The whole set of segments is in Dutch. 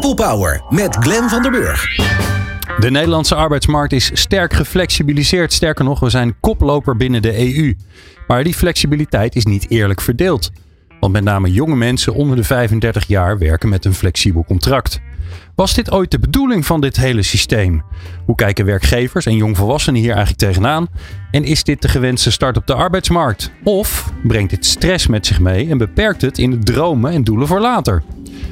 People Power met Glen van der Burg. De Nederlandse arbeidsmarkt is sterk geflexibiliseerd. Sterker nog, we zijn koploper binnen de EU. Maar die flexibiliteit is niet eerlijk verdeeld. Want met name jonge mensen onder de 35 jaar werken met een flexibel contract. Was dit ooit de bedoeling van dit hele systeem? Hoe kijken werkgevers en jongvolwassenen hier eigenlijk tegenaan? En is dit de gewenste start op de arbeidsmarkt? Of brengt dit stress met zich mee en beperkt het in de dromen en doelen voor later?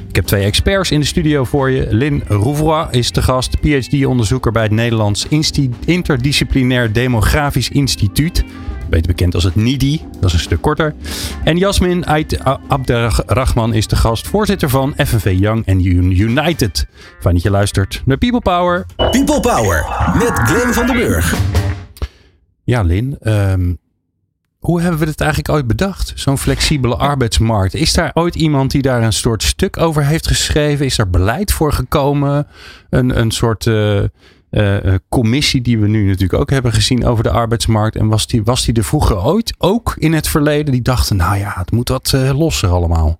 Ik heb twee experts in de studio voor je. Lynn Rouvroy is de gast, PhD-onderzoeker bij het Nederlands Insti Interdisciplinair Demografisch Instituut. Beter bekend als het NIDI, dat is een stuk korter. En Jasmin Ait Abderrahman is de gast, voorzitter van FNV Young and United. Fijn dat je luistert naar People Power. People Power met Glenn van den Burg. Ja, Lin. Um, hoe hebben we dit eigenlijk ooit bedacht? Zo'n flexibele arbeidsmarkt. Is daar ooit iemand die daar een soort stuk over heeft geschreven? Is er beleid voor gekomen? Een, een soort uh, uh, commissie die we nu natuurlijk ook hebben gezien over de arbeidsmarkt. En was die, was die er vroeger ooit ook in het verleden? Die dachten, nou ja, het moet wat uh, losser allemaal.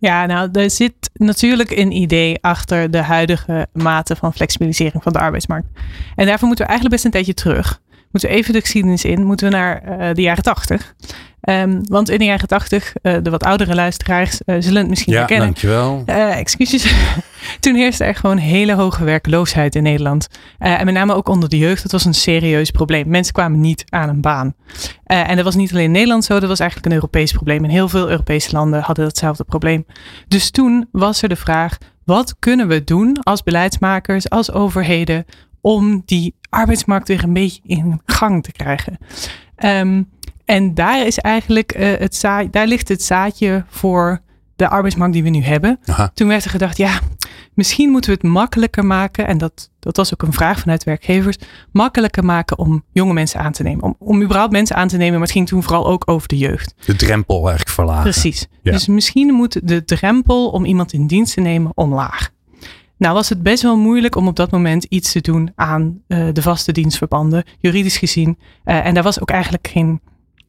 Ja, nou, er zit natuurlijk een idee achter de huidige mate van flexibilisering van de arbeidsmarkt. En daarvoor moeten we eigenlijk best een tijdje terug moeten we even de geschiedenis in, moeten we naar uh, de jaren tachtig. Um, want in de jaren tachtig, uh, de wat oudere luisteraars uh, zullen het misschien ja, herkennen. dankjewel. excuses. Toen heerste er gewoon hele hoge werkloosheid in Nederland. en met name ook onder de jeugd. Dat was een serieus probleem. Mensen kwamen niet aan een baan. en dat was niet alleen in Nederland zo, dat was eigenlijk een Europees probleem. En heel veel Europese landen hadden datzelfde probleem. Dus toen was er de vraag, wat kunnen we doen als beleidsmakers, als overheden, om die arbeidsmarkt weer een beetje in gang te krijgen. Um, en daar is eigenlijk uh, het zaad, daar ligt het zaadje voor de arbeidsmarkt die we nu hebben. Aha. Toen werd er gedacht, ja, misschien moeten we het makkelijker maken. En dat, dat was ook een vraag vanuit werkgevers. Makkelijker maken om jonge mensen aan te nemen. Om, om überhaupt mensen aan te nemen. Maar het ging toen vooral ook over de jeugd. De drempel eigenlijk verlagen. Precies. Ja. Dus misschien moet de drempel om iemand in dienst te nemen omlaag. Nou was het best wel moeilijk om op dat moment iets te doen aan uh, de vaste dienstverbanden, juridisch gezien. Uh, en daar was ook eigenlijk geen,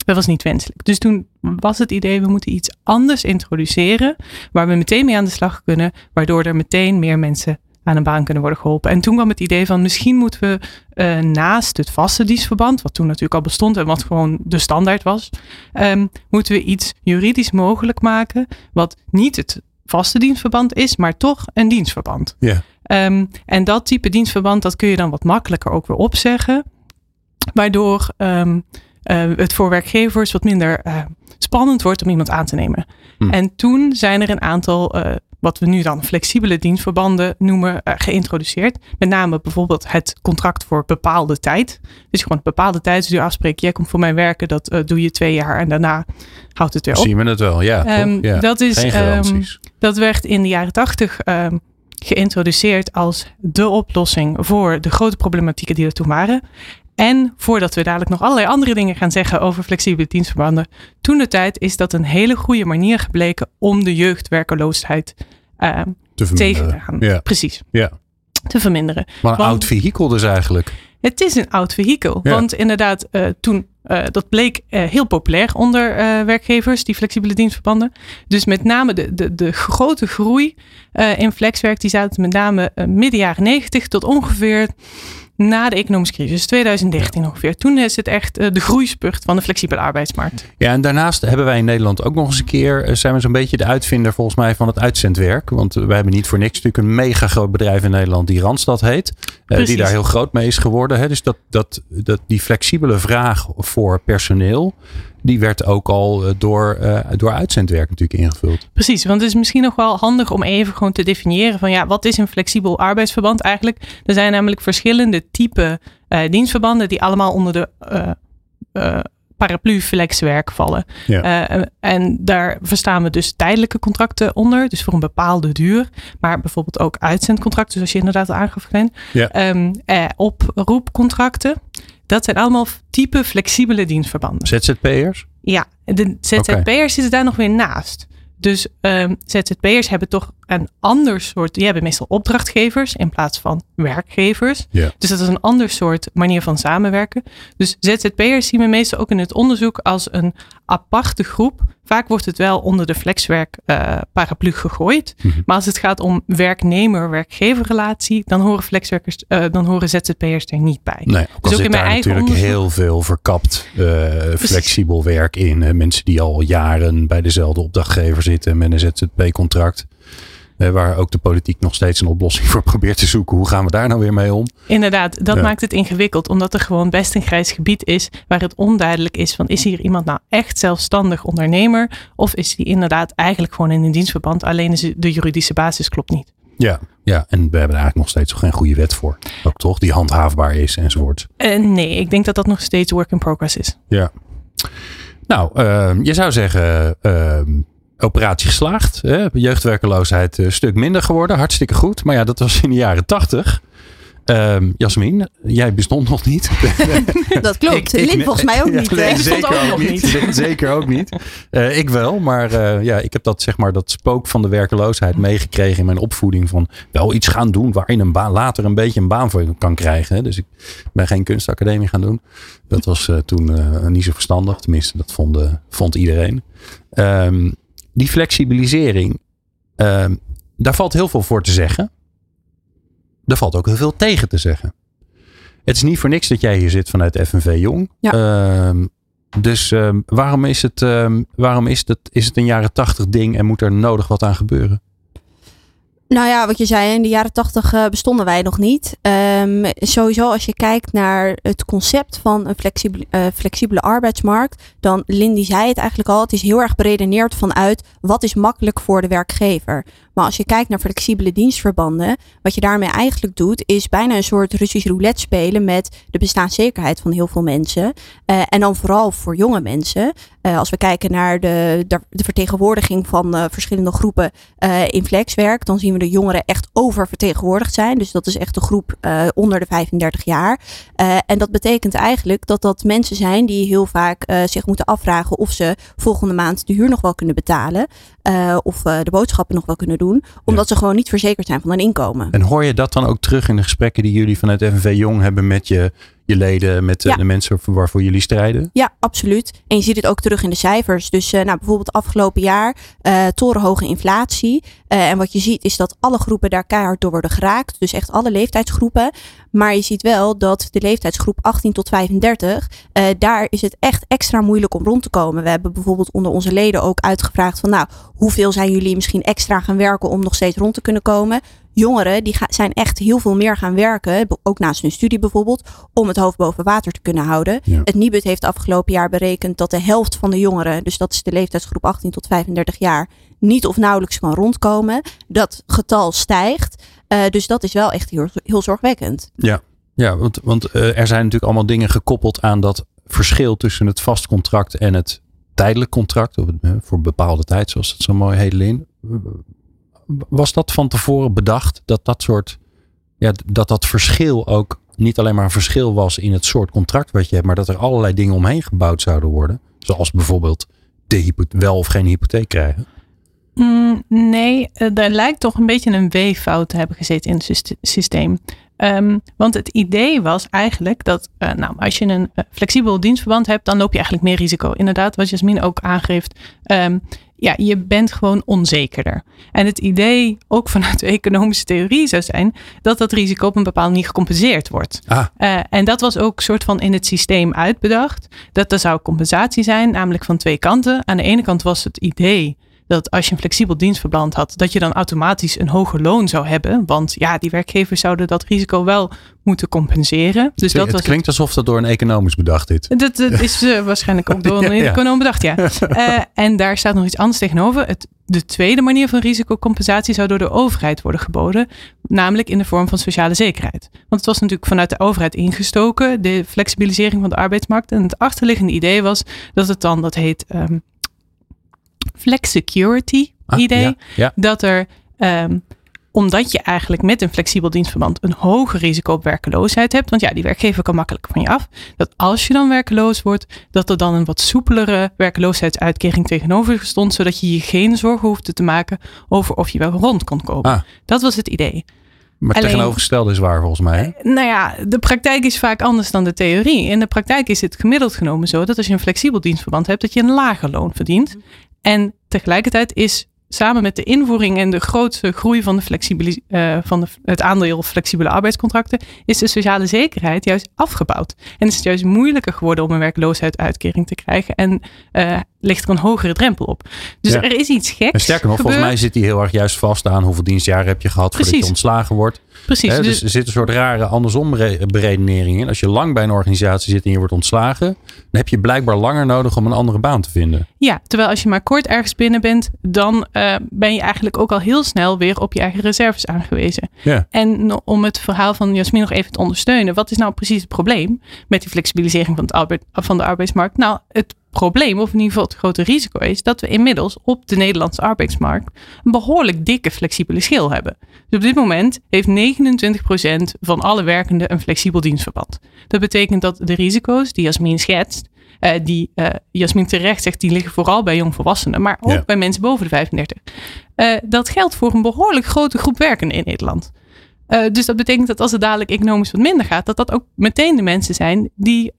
dat was niet wenselijk. Dus toen was het idee, we moeten iets anders introduceren, waar we meteen mee aan de slag kunnen, waardoor er meteen meer mensen aan een baan kunnen worden geholpen. En toen kwam het idee van misschien moeten we uh, naast het vaste dienstverband, wat toen natuurlijk al bestond en wat gewoon de standaard was, um, moeten we iets juridisch mogelijk maken, wat niet het vaste dienstverband is, maar toch een dienstverband. Ja. Um, en dat type dienstverband, dat kun je dan wat makkelijker ook weer opzeggen. Waardoor um, uh, het voor werkgevers wat minder uh, spannend wordt om iemand aan te nemen. Hm. En toen zijn er een aantal uh, wat we nu dan flexibele dienstverbanden noemen, uh, geïntroduceerd. Met name bijvoorbeeld het contract voor bepaalde tijd. Dus gewoon een bepaalde tijdsduur afspreken. Jij komt voor mij werken, dat uh, doe je twee jaar en daarna houdt het weer op. Zien we het wel, ja. Um, ja. Dat, is, um, dat werd in de jaren tachtig um, geïntroduceerd als de oplossing voor de grote problematieken die er toen waren. En voordat we dadelijk nog allerlei andere dingen gaan zeggen over flexibele dienstverbanden. Toen de tijd is dat een hele goede manier gebleken om de jeugdwerkeloosheid uh, te tegen te gaan. Ja. Precies. Ja. Te verminderen. Maar een want, oud vehikel dus eigenlijk. Het is een oud vehikel. Ja. Want inderdaad, uh, toen, uh, dat bleek heel populair onder werkgevers, die flexibele dienstverbanden. Dus met name de, de, de grote groei in flexwerk, die zaten met name midden jaren negentig tot ongeveer na de economische crisis, 2013 ongeveer. Toen is het echt uh, de groeispurt van de flexibele arbeidsmarkt. Ja, en daarnaast hebben wij in Nederland ook nog eens een keer, uh, zijn we zo'n beetje de uitvinder volgens mij van het uitzendwerk. Want wij hebben niet voor niks natuurlijk een mega groot bedrijf in Nederland die Randstad heet. die daar heel groot mee is geworden. Hè? Dus dat, dat, dat die flexibele vraag voor personeel, die werd ook al door, uh, door uitzendwerk natuurlijk ingevuld. Precies, want het is misschien nog wel handig om even gewoon te definiëren van ja, wat is een flexibel arbeidsverband eigenlijk? Er zijn namelijk verschillende typen uh, dienstverbanden die allemaal onder de uh, paraplu flexwerk vallen. Ja. en daar verstaan we dus tijdelijke contracten onder, dus voor een bepaalde duur. Maar bijvoorbeeld ook uitzendcontracten, zoals je inderdaad aangaf, Glenn. Ja. Um, oproepcontracten. Dat zijn allemaal type flexibele dienstverbanden. ZZP'ers? Ja, de ZZP'ers zitten daar nog weer naast. Dus um, ZZP'ers hebben toch een ander soort. Die hebben meestal opdrachtgevers in plaats van werkgevers. Yeah. Dus dat is een ander soort manier van samenwerken. Dus ZZP'ers zien we meestal ook in het onderzoek als een aparte groep. Vaak wordt het wel onder de flexwerk uh, paraplu gegooid. Mhm. Maar als het gaat om werknemer-werkgeverrelatie, dan horen flexwerkers, uh, dan horen ZZP'ers er niet bij. Nee, Dus ook zit in mijn daar eigen natuurlijk onderzoek- heel veel verkapt eh, flexibel werk in. Eh, mensen die al jaren bij dezelfde opdrachtgever zitten met een ZZP-contract. Eh, waar ook de politiek nog steeds een oplossing voor probeert te zoeken. Hoe gaan we daar nou weer mee om? Inderdaad, dat Ja. maakt het ingewikkeld, omdat er gewoon best een grijs gebied is waar het onduidelijk is van is hier iemand nou echt zelfstandig ondernemer of is die inderdaad eigenlijk gewoon in een dienstverband, alleen is de juridische basis klopt niet. Ja, ja, en we hebben er eigenlijk nog steeds geen goede wet voor. Ook toch, die handhaafbaar is enzovoort. Eh, nee, ik denk dat dat nog steeds work in progress is. Ja. Nou, ehm, je zou zeggen, ehm, operatie geslaagd. Hè? Jeugdwerkeloosheid een stuk minder geworden. Hartstikke goed. Maar ja, dat was in de jaren tachtig. Ehm Jasmin, jij bestond nog niet. Dat klopt. Ik- ik- Lin volgens mij ook Ja, niet. bestond ook ook nog niet. niet. zeker ook niet. Eh, ik wel, maar eh, ja, ik heb dat, zeg maar, dat spook van de werkeloosheid meegekregen in mijn opvoeding. Van wel iets gaan doen waar je een baan, later een beetje een baan voor kan krijgen. hè. Dus ik ben geen kunstacademie gaan doen. Dat was eh, toen eh, niet zo verstandig. Tenminste, dat vond, eh, vond iedereen. Ehm, die flexibilisering, ehm, daar valt heel veel voor te zeggen. Daar valt ook heel veel tegen te zeggen. Het is niet voor niks dat jij hier zit vanuit FNV Jong. Ja. Ehm, dus ehm, waarom, is het, waarom is, het, is het een jaren tachtig ding en moet er nodig wat aan gebeuren? Nou ja, wat je zei, in de jaren tachtig eh, bestonden wij nog niet. Ehm, sowieso als je kijkt naar het concept van een flexibele, eh, flexibele arbeidsmarkt, dan Lindy zei het eigenlijk al, het is heel erg beredeneerd vanuit wat is makkelijk voor de werkgever. Maar als je kijkt naar flexibele dienstverbanden, wat je daarmee eigenlijk doet, is bijna een soort Russisch roulette spelen met de bestaanszekerheid van heel veel mensen. Eh, en dan vooral voor jonge mensen. Eh, als we kijken naar de, de, vertegenwoordiging van eh, verschillende groepen in flexwerk, dan zien we de jongeren echt oververtegenwoordigd zijn. Dus dat is echt de groep onder de 35 jaar. En dat betekent eigenlijk dat dat mensen zijn die heel vaak zich moeten afvragen of ze volgende maand de huur nog wel kunnen betalen. of de boodschappen nog wel kunnen doen. Omdat ze gewoon niet verzekerd zijn van een inkomen. En hoor je dat dan ook terug in de gesprekken die jullie vanuit FNV Jong hebben met je, je leden, met eh, Ja. de mensen waarvoor jullie strijden? Ja, absoluut. En je ziet het ook terug in de cijfers. Dus eh, nou, bijvoorbeeld afgelopen jaar eh, torenhoge inflatie. En wat je ziet is dat alle groepen daar keihard door worden geraakt. Dus echt alle leeftijdsgroepen. Maar je ziet wel dat de leeftijdsgroep 18 tot 35, eh, daar is het echt extra moeilijk om rond te komen. We hebben bijvoorbeeld onder onze leden ook uitgevraagd van nou, hoeveel zijn jullie misschien extra gaan werken om nog steeds rond te kunnen komen? Jongeren die zijn echt heel veel meer gaan werken, ook naast hun studie bijvoorbeeld, om het hoofd boven water te kunnen houden. Ja. Het Nibud heeft afgelopen jaar berekend dat de helft van de jongeren, dus dat is de leeftijdsgroep 18 tot 35 jaar, niet of nauwelijks kan rondkomen. Dat getal stijgt. Eh, dus dat is wel echt heel, heel zorgwekkend. Ja, ja want, want eh, er zijn natuurlijk allemaal dingen gekoppeld aan dat verschil tussen het vast contract en het tijdelijk contract. Of, eh, voor bepaalde tijd, zoals dat zo mooi heet, Lin. Was dat van tevoren bedacht dat dat soort, ja, dat dat verschil ook niet alleen maar een verschil was in het soort contract wat je hebt, maar dat er allerlei dingen omheen gebouwd zouden worden? Zoals bijvoorbeeld de wel of geen hypotheek krijgen. Mm, nee, eh, daar lijkt toch een beetje een weeffout te hebben gezeten in het syste- systeem. Ehm, want het idee was eigenlijk dat eh, nou, als je een eh, flexibel dienstverband hebt, dan loop je eigenlijk meer risico. Inderdaad, wat Jasmin ook aangeeft. ehm, ja, je bent gewoon onzekerder. En het idee, ook vanuit de economische theorie, zou zijn dat dat risico op een bepaalde manier gecompenseerd wordt. Ah, Eh, en dat was ook soort van in het systeem uitbedacht. Dat er zou compensatie zijn, namelijk van twee kanten. Aan de ene kant was het idee dat als je een flexibel dienstverband had, dat je dan automatisch een hoger loon zou hebben. Want ja, die werkgevers zouden dat risico wel moeten compenseren. Dus dat het was klinkt alsof dat door een economisch bedacht dit. dat, dat is eh, waarschijnlijk ook door een Ja, econoom bedacht, ja. Eh, en daar staat nog iets anders tegenover. Het, de tweede manier van risicocompensatie zou door de overheid worden geboden. Namelijk in de vorm van sociale zekerheid. Want het was natuurlijk vanuit de overheid ingestoken, de flexibilisering van de arbeidsmarkt. En het achterliggende idee was dat het dan, dat heet ehm flex security Ah, idee. ja, ja. Dat er ehm, omdat je eigenlijk met een flexibel dienstverband een hoger risico op werkeloosheid hebt. Want ja, die werkgever kan makkelijk van je af. Dat als je dan werkeloos wordt, dat er dan een wat soepelere werkloosheidsuitkering tegenover stond. Zodat je je geen zorgen hoefde te maken over of je wel rond kon komen. Ah. Dat was het idee. Maar het Alleen- tegenovergestelde is waar volgens mij. hè? Nou ja, de praktijk is vaak anders dan de theorie. In de praktijk is het gemiddeld genomen zo dat als je een flexibel dienstverband hebt, dat je een lager loon verdient. En tegelijkertijd is samen met de invoering en de grootste groei van, de eh, van de, het aandeel flexibele arbeidscontracten, is de sociale zekerheid juist afgebouwd. En is het juist moeilijker geworden om een werkloosheidsuitkering te krijgen. En eh, ligt er een hogere drempel op. Dus Ja. er is iets geks. En sterker nog, volgens mij zit hij heel erg juist vast aan hoeveel dienstjaren heb je gehad voordat je ontslagen wordt. Precies. Dus, dus er zit een soort rare andersom bere- beredenering in. Als je lang bij een organisatie zit en je wordt ontslagen, dan heb je blijkbaar langer nodig om een andere baan te vinden. Ja, terwijl als je maar kort ergens binnen bent, dan eh, ben je eigenlijk ook al heel snel weer op je eigen reserves aangewezen. Ja. En om het verhaal van Jasmin nog even te ondersteunen, wat is nou precies het probleem met die flexibilisering van, het arbeid, van de arbeidsmarkt? Nou, het probleem, of in ieder geval het grote risico is, dat we inmiddels op de Nederlandse arbeidsmarkt een behoorlijk dikke flexibele schil hebben. Dus op dit moment heeft 29% van alle werkenden een flexibel dienstverband. Dat betekent dat de risico's die Jasmin schetst, eh, die eh, Jasmin terecht zegt, die liggen vooral bij jongvolwassenen, maar ook Ja. bij mensen boven de 35. Eh, dat geldt voor een behoorlijk grote groep werkenden in Nederland. Dus dat betekent dat als het dadelijk economisch wat minder gaat, dat dat ook meteen de mensen zijn die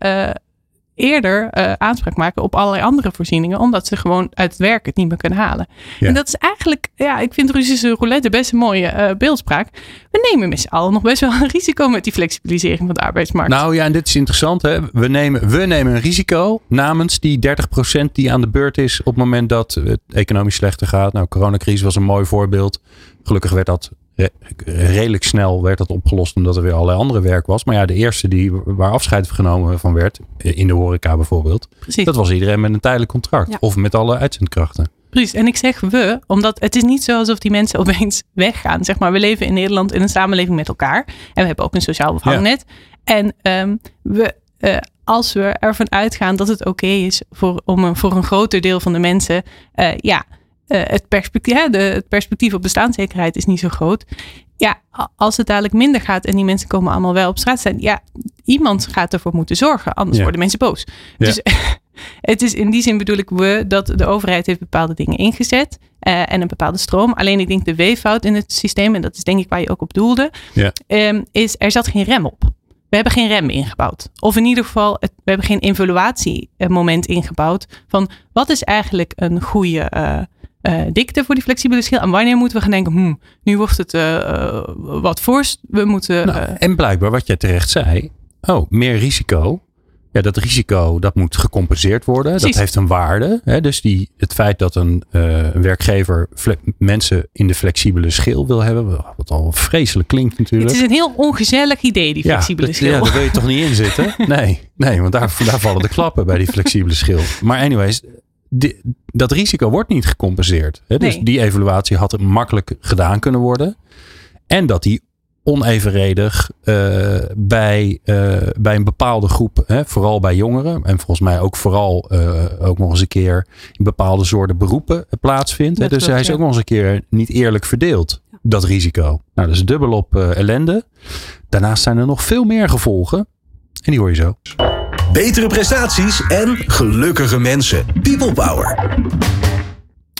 eerder eh, aanspraak maken op allerlei andere voorzieningen, omdat ze gewoon uit het werk het niet meer kunnen halen. Ja. En dat is eigenlijk, ja, ik vind Russische roulette best een mooie eh, beeldspraak. We nemen met z'n allen nog best wel een risico met die flexibilisering van de arbeidsmarkt. Nou ja, en dit is interessant. Hè? We, nemen, we nemen een risico namens die 30% die aan de beurt is op het moment dat het economisch slechter gaat. Nou, coronacrisis was een mooi voorbeeld. Gelukkig werd dat redelijk snel werd dat opgelost omdat er weer allerlei andere werk was. Maar ja, de eerste die, waar afscheid genomen van werd, in de horeca bijvoorbeeld, Precies. dat was iedereen met een tijdelijk contract. Ja. Of met alle uitzendkrachten. Precies. En ik zeg we, omdat het is niet zo alsof die mensen opeens weggaan. Zeg maar, we leven in Nederland in een samenleving met elkaar. En we hebben ook een sociaal vangnet. En ehm, we, eh, als we ervan uitgaan dat het oké is voor, om een, voor een groter deel van de mensen, eh, ja, eh, het, perspectief, hè, de, het perspectief op bestaanszekerheid is niet zo groot. Ja, als het dadelijk minder gaat en die mensen komen allemaal wel op straat staan, ja, iemand gaat ervoor moeten zorgen, anders Ja. worden mensen boos. Ja. Dus het is in die zin bedoel ik we dat de overheid heeft bepaalde dingen ingezet eh, en een bepaalde stroom. Alleen ik denk de weeffout in het systeem, en dat is denk ik waar je ook op doelde, Ja. ehm, is er zat geen rem op. We hebben geen rem ingebouwd. Of in ieder geval, het, we hebben geen evaluatiemoment ingebouwd van wat is eigenlijk een goede eh, eh, dikte voor die flexibele schil. En wanneer moeten we gaan denken, hmm, nu wordt het eh, eh, wat forst. We moeten... Nou, en blijkbaar wat jij terecht zei. Oh, meer risico. Ja, dat risico dat moet gecompenseerd worden. Precies. Dat heeft een waarde. Hè? Dus die, het feit dat een, een werkgever mensen in de flexibele schil wil hebben. Wat al vreselijk klinkt natuurlijk. het is een heel ongezellig idee, die flexibele dat, schil. Ja, daar wil je toch niet in zitten? Nee, nee want daar, daar vallen de klappen bij die flexibele schil. Maar anyways, die- dat risico wordt niet gecompenseerd. Hè? Dus Nee. die evaluatie had het makkelijk gedaan kunnen worden. En dat die onevenredig eh, bij, eh, bij een bepaalde groep, hè, vooral bij jongeren, en volgens mij ook vooral eh, ook nog eens een keer in bepaalde soorten beroepen plaatsvindt. Hè? Dus klopt, hij is ja. ook nog eens een keer niet eerlijk verdeeld, dat risico. Nou, dat is dubbel op eh, ellende. Daarnaast zijn er nog veel meer gevolgen. En die hoor je zo. Betere prestaties en gelukkige mensen. People Power.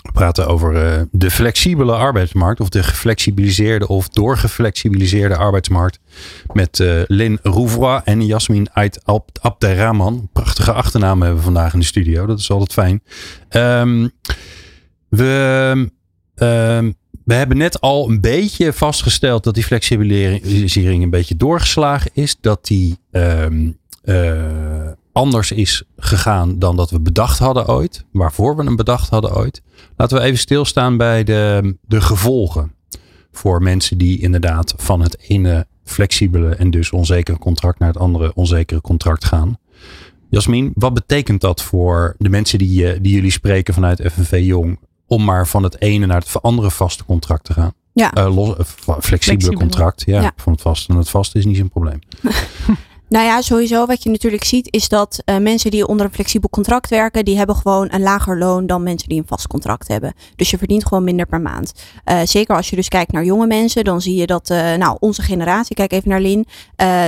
We praten over eh, de flexibele arbeidsmarkt. Of de geflexibiliseerde of doorgeflexibiliseerde arbeidsmarkt. Met eh Lynn Rouvroy en Jasmin Ait Ab- Abderrahman. Prachtige achternamen hebben we vandaag in de studio. Dat is altijd fijn. Ehm, we, ehm, we hebben net al een beetje vastgesteld dat die flexibilisering een beetje doorgeslagen is. Dat die ehm, eh, anders is gegaan dan dat we bedacht hadden ooit. Waarvoor we hem bedacht hadden ooit. Laten we even stilstaan bij de, de gevolgen. Voor mensen die inderdaad van het ene flexibele en dus onzekere contract naar het andere onzekere contract gaan. Jasmin, wat betekent dat voor de mensen die, eh, die jullie spreken vanuit FNV Jong? Om maar van het ene naar het andere vaste contract te gaan. Ja. Eh, los, eh, flexibele Flexibele. contract. Ja, Ja. van het vaste naar het vaste is niet zo'n probleem. Nou ja, sowieso wat je natuurlijk ziet is dat uh, mensen die onder een flexibel contract werken, die hebben gewoon een lager loon dan mensen die een vast contract hebben. Dus je verdient gewoon minder per maand. Uh, zeker als je dus kijkt naar jonge mensen, dan zie je dat, uh, nou, onze generatie, kijk even naar Lin,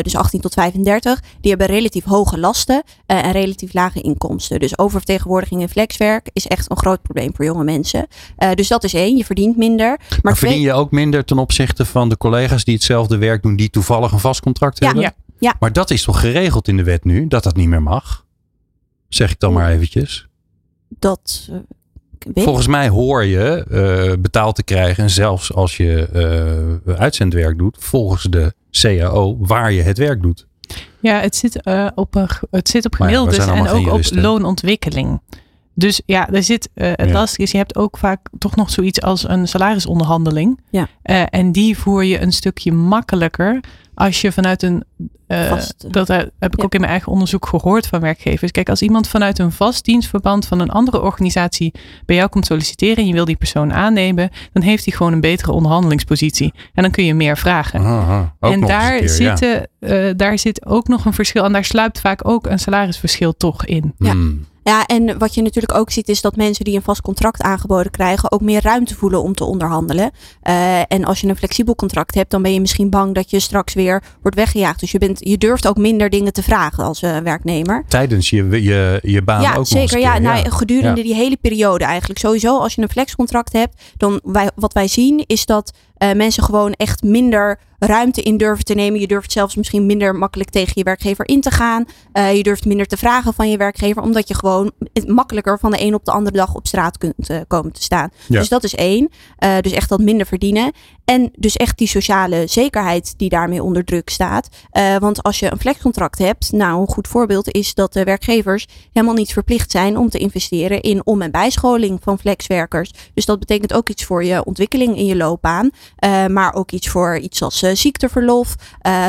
dus 18 tot 35, die hebben relatief hoge lasten en relatief lage inkomsten. Dus oververtegenwoordiging in flexwerk is echt een groot probleem voor jonge mensen. dus dat is één, je verdient minder. Maar, maar verdien je ook minder ten opzichte van de collega's die hetzelfde werk doen, die toevallig een vast contract ja, hebben? Ja. Ja. Maar dat is toch geregeld in de wet nu, dat dat niet meer mag? Zeg ik dan maar eventjes. Dat. Uh, Volgens mij hoor je uh, betaald te krijgen, zelfs als je uh, uitzendwerk doet, volgens de CAO, waar je het werk doet. Ja, het zit, op, het zit op gemiddeldes ja, en ook op loonontwikkeling. Dus ja, er zit, het ja. lastige is, je hebt ook vaak toch nog zoiets als een salarisonderhandeling. Ja. en die voer je een stukje makkelijker als je vanuit een. Uh, dat heb ik ja. ook in mijn eigen onderzoek gehoord van werkgevers. Kijk, als iemand vanuit een vast dienstverband van een andere organisatie bij jou komt solliciteren en je wil die persoon aannemen, dan heeft hij gewoon een betere onderhandelingspositie. En dan kun je meer vragen. Aha, en daar, keer, zitten, ja. uh, daar zit ook nog een verschil. En daar sluipt vaak ook een salarisverschil toch in. Ja. Hmm. Ja, en wat je natuurlijk ook ziet is dat mensen die een vast contract aangeboden krijgen ook meer ruimte voelen om te onderhandelen. Uh, en als je een flexibel contract hebt, dan ben je misschien bang dat je straks weer wordt weggejaagd. Dus je, bent, je durft ook minder dingen te vragen als uh, werknemer. Tijdens je, je, je baan ja, ook zeker, ja, nou, gedurende Ja. die hele periode eigenlijk. Sowieso als je een flexcontract hebt, dan wij, wat wij zien is dat uh, mensen gewoon echt minder ruimte in durven te nemen. Je durft zelfs misschien minder makkelijk tegen je werkgever in te gaan. Uh, je durft minder te vragen van je werkgever, omdat je gewoon makkelijker van de een op de andere dag op straat kunt uh, komen te staan. Ja. Dus dat is één. Dus echt dat minder verdienen. En dus echt die sociale zekerheid die daarmee onder druk staat. Uh, want als je een flexcontract hebt, nou een goed voorbeeld is dat de werkgevers helemaal niet verplicht zijn om te investeren in om- en bijscholing van flexwerkers. Dus dat betekent ook iets voor je ontwikkeling in je loopbaan. Uh, maar ook iets voor iets als uh, ziekteverlof,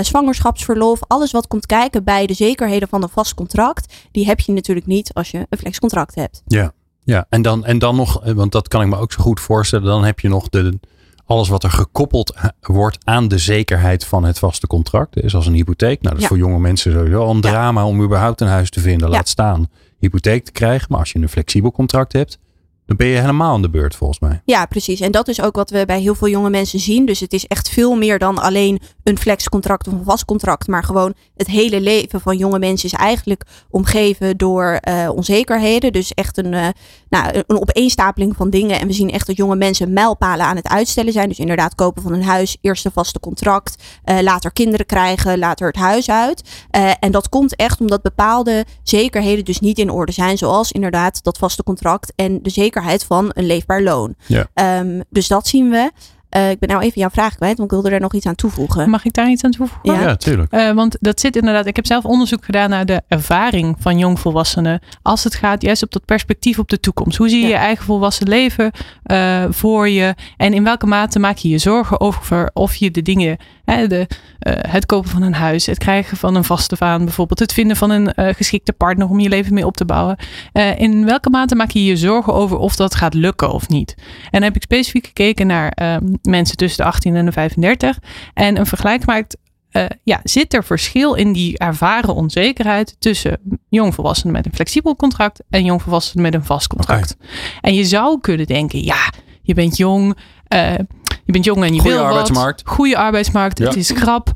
zwangerschapsverlof. Alles wat komt kijken bij de zekerheden van een vast contract. Die heb je natuurlijk niet als je een flexcontract hebt. Ja, ja. En, dan, en dan nog, want dat kan ik me ook zo goed voorstellen. Dan heb je nog de, alles wat er gekoppeld wordt aan de zekerheid van het vaste contract. Dus als een hypotheek. Nou, dat is Ja. voor jonge mensen sowieso al een Ja. drama om überhaupt een huis te vinden. Ja. Laat staan hypotheek te krijgen. Maar als je een flexibel contract hebt, dan ben je helemaal aan de beurt volgens mij. Ja, precies. En dat is ook wat we bij heel veel jonge mensen zien. Dus het is echt veel meer dan alleen een flexcontract of een vast contract. Maar gewoon het hele leven van jonge mensen is eigenlijk omgeven door uh, onzekerheden. Dus echt een, uh, nou, een opeenstapeling van dingen. En we zien echt dat jonge mensen mijlpalen aan het uitstellen zijn. Dus inderdaad kopen van een huis, eerst een vaste contract. Uh, later kinderen krijgen, later het huis uit. En dat komt echt omdat bepaalde zekerheden dus niet in orde zijn. Zoals inderdaad dat vaste contract en de zekerheid van een leefbaar loon. Ja. Um, dus dat zien we. Uh, ik ben nou even jouw vraag kwijt, want ik wilde er nog iets aan toevoegen. Mag ik daar iets aan toevoegen? Ja. Ja, tuurlijk. Uh, want dat zit inderdaad. Ik heb zelf onderzoek gedaan naar de ervaring van jongvolwassenen. Als het gaat juist op dat perspectief op de toekomst. Hoe zie je Ja. je eigen volwassen leven uh, voor je? En in welke mate maak je je zorgen over of je de dingen, hè, de, uh, het kopen van een huis, het krijgen van een vaste baan, bijvoorbeeld het vinden van een uh, geschikte partner om je leven mee op te bouwen. Uh, in welke mate maak je je zorgen over of dat gaat lukken of niet? En dan heb ik specifiek gekeken naar mensen tussen de 18 en de 35 en een vergelijk maakt uh, ja, zit er verschil in die ervaren onzekerheid tussen jongvolwassenen met een flexibel contract en jongvolwassenen met een vast contract. Okay. En je zou kunnen denken, ja, je bent jong, uh, je bent jong en je goeie wil arbeidsmarkt. wat. Goede arbeidsmarkt, ja. het is krap.